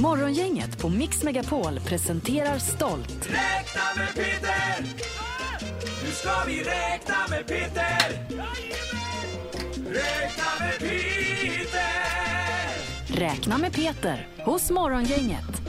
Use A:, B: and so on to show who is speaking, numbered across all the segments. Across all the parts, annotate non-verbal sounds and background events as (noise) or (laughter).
A: Morgongänget på Mix Megapol presenterar stolt.
B: Räkna med Peter! Nu ska vi räkna med Peter! Räkna med Peter!
A: Räkna med Peter hos Morgongänget.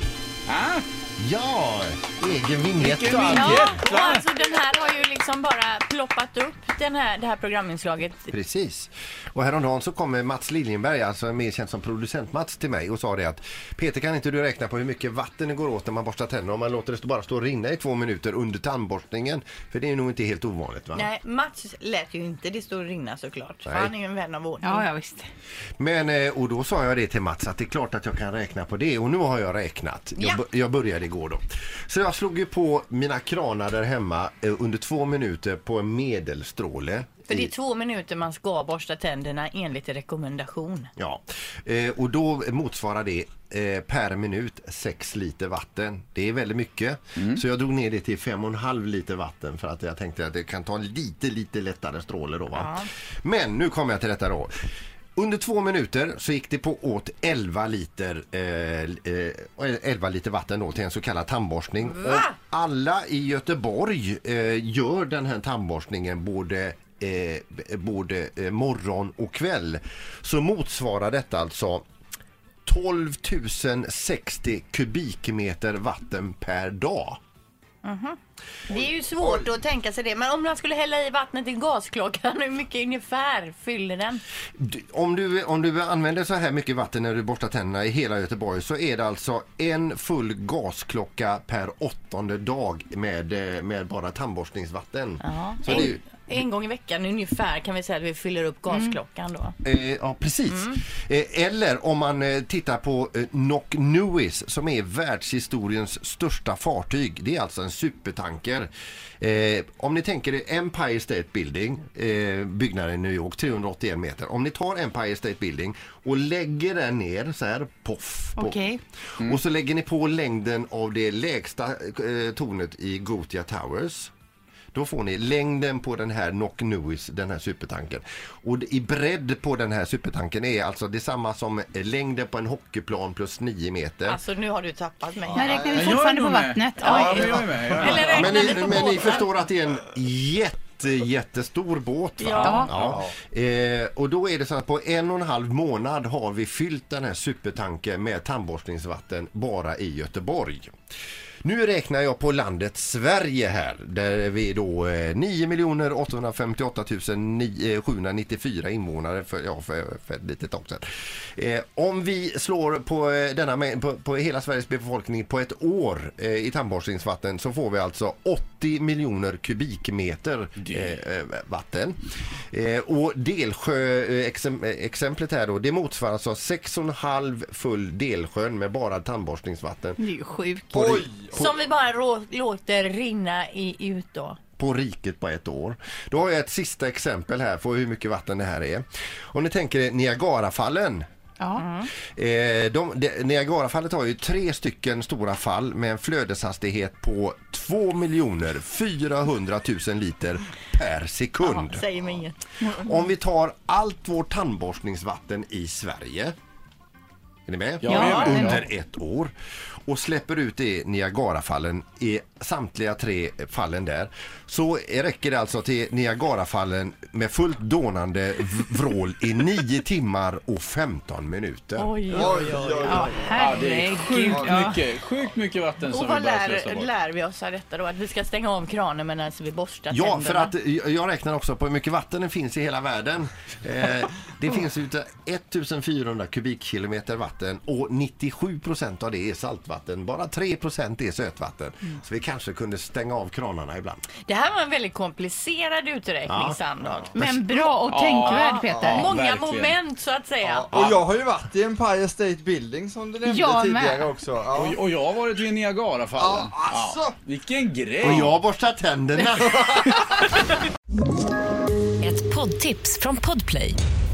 C: Ja, egen vignett
D: Vilken
C: och allt.
D: vignett.
E: Ja, och alltså den här har ju liksom bara ploppat upp den här, det här programinslaget.
C: Precis. Och häromdagen så kommer Mats Liljenberg, alltså mer känd som producent Mats till mig och sa det att Peter kan inte du räkna på hur mycket vatten det går åt när man borstar tänderna om man låter det bara stå och rinna i två minuter under tandborstningen. För det är nog inte helt ovanligt va?
E: Nej, Mats lät ju inte det stå och rinna såklart.
C: Nej.
E: han är ju en vän av ordning.
D: Ja, ja visst.
C: Men, eh, och då sa jag det till Mats att det är klart att jag kan räkna på det och nu har jag räknat.
E: Ja.
C: Jag, jag började igår då. Så jag slog ju på mina kranar där hemma eh, under två minuter på en medelstråle.
E: För det är två minuter man ska borsta tänderna enligt rekommendation.
C: Ja, eh, och då motsvarar det eh, per minut 6 liter vatten. Det är väldigt mycket. Så jag drog ner det till 5,5 liter vatten för att jag tänkte att det kan ta en lite, lite lättare stråle då va. Men nu kommer jag till detta då. Under två minuter så gick det på åt 11 liter, eh, eh, 11 liter vatten då till en så kallad tandborstning. Och alla i Göteborg eh, gör den här tandborstningen både eh, både eh, morgon och kväll så motsvarar detta alltså 12 060 kubikmeter vatten per dag.
E: Det är ju svårt att tänka sig det. Men om man skulle hälla i vattnet i gasklockan, (laughs) hur mycket ungefär fyller den?
C: Du- Om du, om du använder så här mycket vatten när du borstar tänderna i hela Göteborg så är det alltså en full gasklocka per åttonde dag med, eh, med bara tandborstningsvatten.
E: Ja.
C: Så det är ju,
E: En, gång i veckan ungefär kan vi säga att vi fyller upp gasklockan då.
C: Eh, ja, precis. Eh, eller om man eh, tittar på eh, Nock Newis som är världshistoriens största fartyg. Det är alltså en supertanker. Eh, om ni tänker er Empire State Building, eh, byggnaden i New York, 381 meter. Om ni tar Empire State Building och lägger den ner så här, poff. på-
D: Okej.
C: Och så lägger ni på längden av det lägsta eh, tornet i Gothia Towers. Då får ni längden på den här Nock Newis, den här supertanken. Och i bredd på den här supertanken är alltså detsamma som längden på en hockeyplan plus 9 meter.
E: Alltså nu har du tappat mig.
D: Men räknar vi
F: jag
D: fortfarande på vattnet?
F: Ja, jag är med. Jag är
C: men ni, men förstår att det är en jätte, jättestor båt va?
E: Ja.
C: Ja. Eh, och då är det så att på en och en halv månad har vi fyllt den här supertanken med tandborstningsvatten bara i Göteborg. Nu räknar jag på landet Sverige här där vi då eh, 9 858 794 invånare för, ja, för, för ett litet tag sedan. Eh, om vi slår på, eh, denna, på, på hela Sveriges befolkning på ett år eh, i tandborstningsvatten så får vi alltså 80 miljoner kubikmeter eh, eh, vatten. Eh, och Delsjö eh, exem, exemplet här då det motsvarar alltså 6,5 full Delsjön med bara tandborstningsvatten
D: Det är ju sjukt.
E: Som vi bara rå, låter rinna i, ut då.
C: på riket på ett år. Då har jag ett sista exempel här på hur mycket vatten det här är. Om ni tänker er Niagarafallen
D: Ja.
C: Eh, de, de, Niagarafallet har ju tre stycken stora fall med en flödeshastighet på 2 miljoner 400 000 liter per sekund.
E: Säger mig inget.
C: Om vi tar allt vårt tandborstningsvatten i Sverige är ni med?
F: Ja.
C: Under ett år och släpper ut det i Niagarafallen i samtliga tre fallen där så räcker det alltså till Niagarafallen med fullt dånande vrål i 9 timmar och 15 minuter.
E: Oj,
F: Oj, oj, oj.
D: Ja,
F: Ja, det är
D: herregud.
F: sjukt
D: Ja.
F: mycket, sjukt mycket vatten
E: Och
F: som
E: vad
F: vi bara slösar
E: lär,
F: bort.
E: lär vi oss av detta då? Att vi ska stänga av kranen medan vi borstar
C: Ja,
E: tänderna?
C: för att jag räknar också på hur mycket vatten det finns i hela världen. Eh, det finns ute 1400 kubikkilometer vatten och 97 procent av det är saltvatten. Bara 3 procent är sötvatten. Så vi kanske kunde stänga av kranarna ibland.
E: Det här var en väldigt komplicerad uträkning,
C: Ja.
E: Sandholt.
D: Men bra och tänkvärd Peter.
E: Många
F: verkligen.
E: moment så att säga.
G: Och jag har ju varit i Empire State Building som du nämnde
D: Jag
G: tidigare
D: med.
G: också. Ja.
F: Och, och jag har varit vid Niagarafallen.
G: Ja, alltså.
F: vilken grej!
C: Och jag borstar tänderna. (laughs)
A: Ett poddtips från Podplay.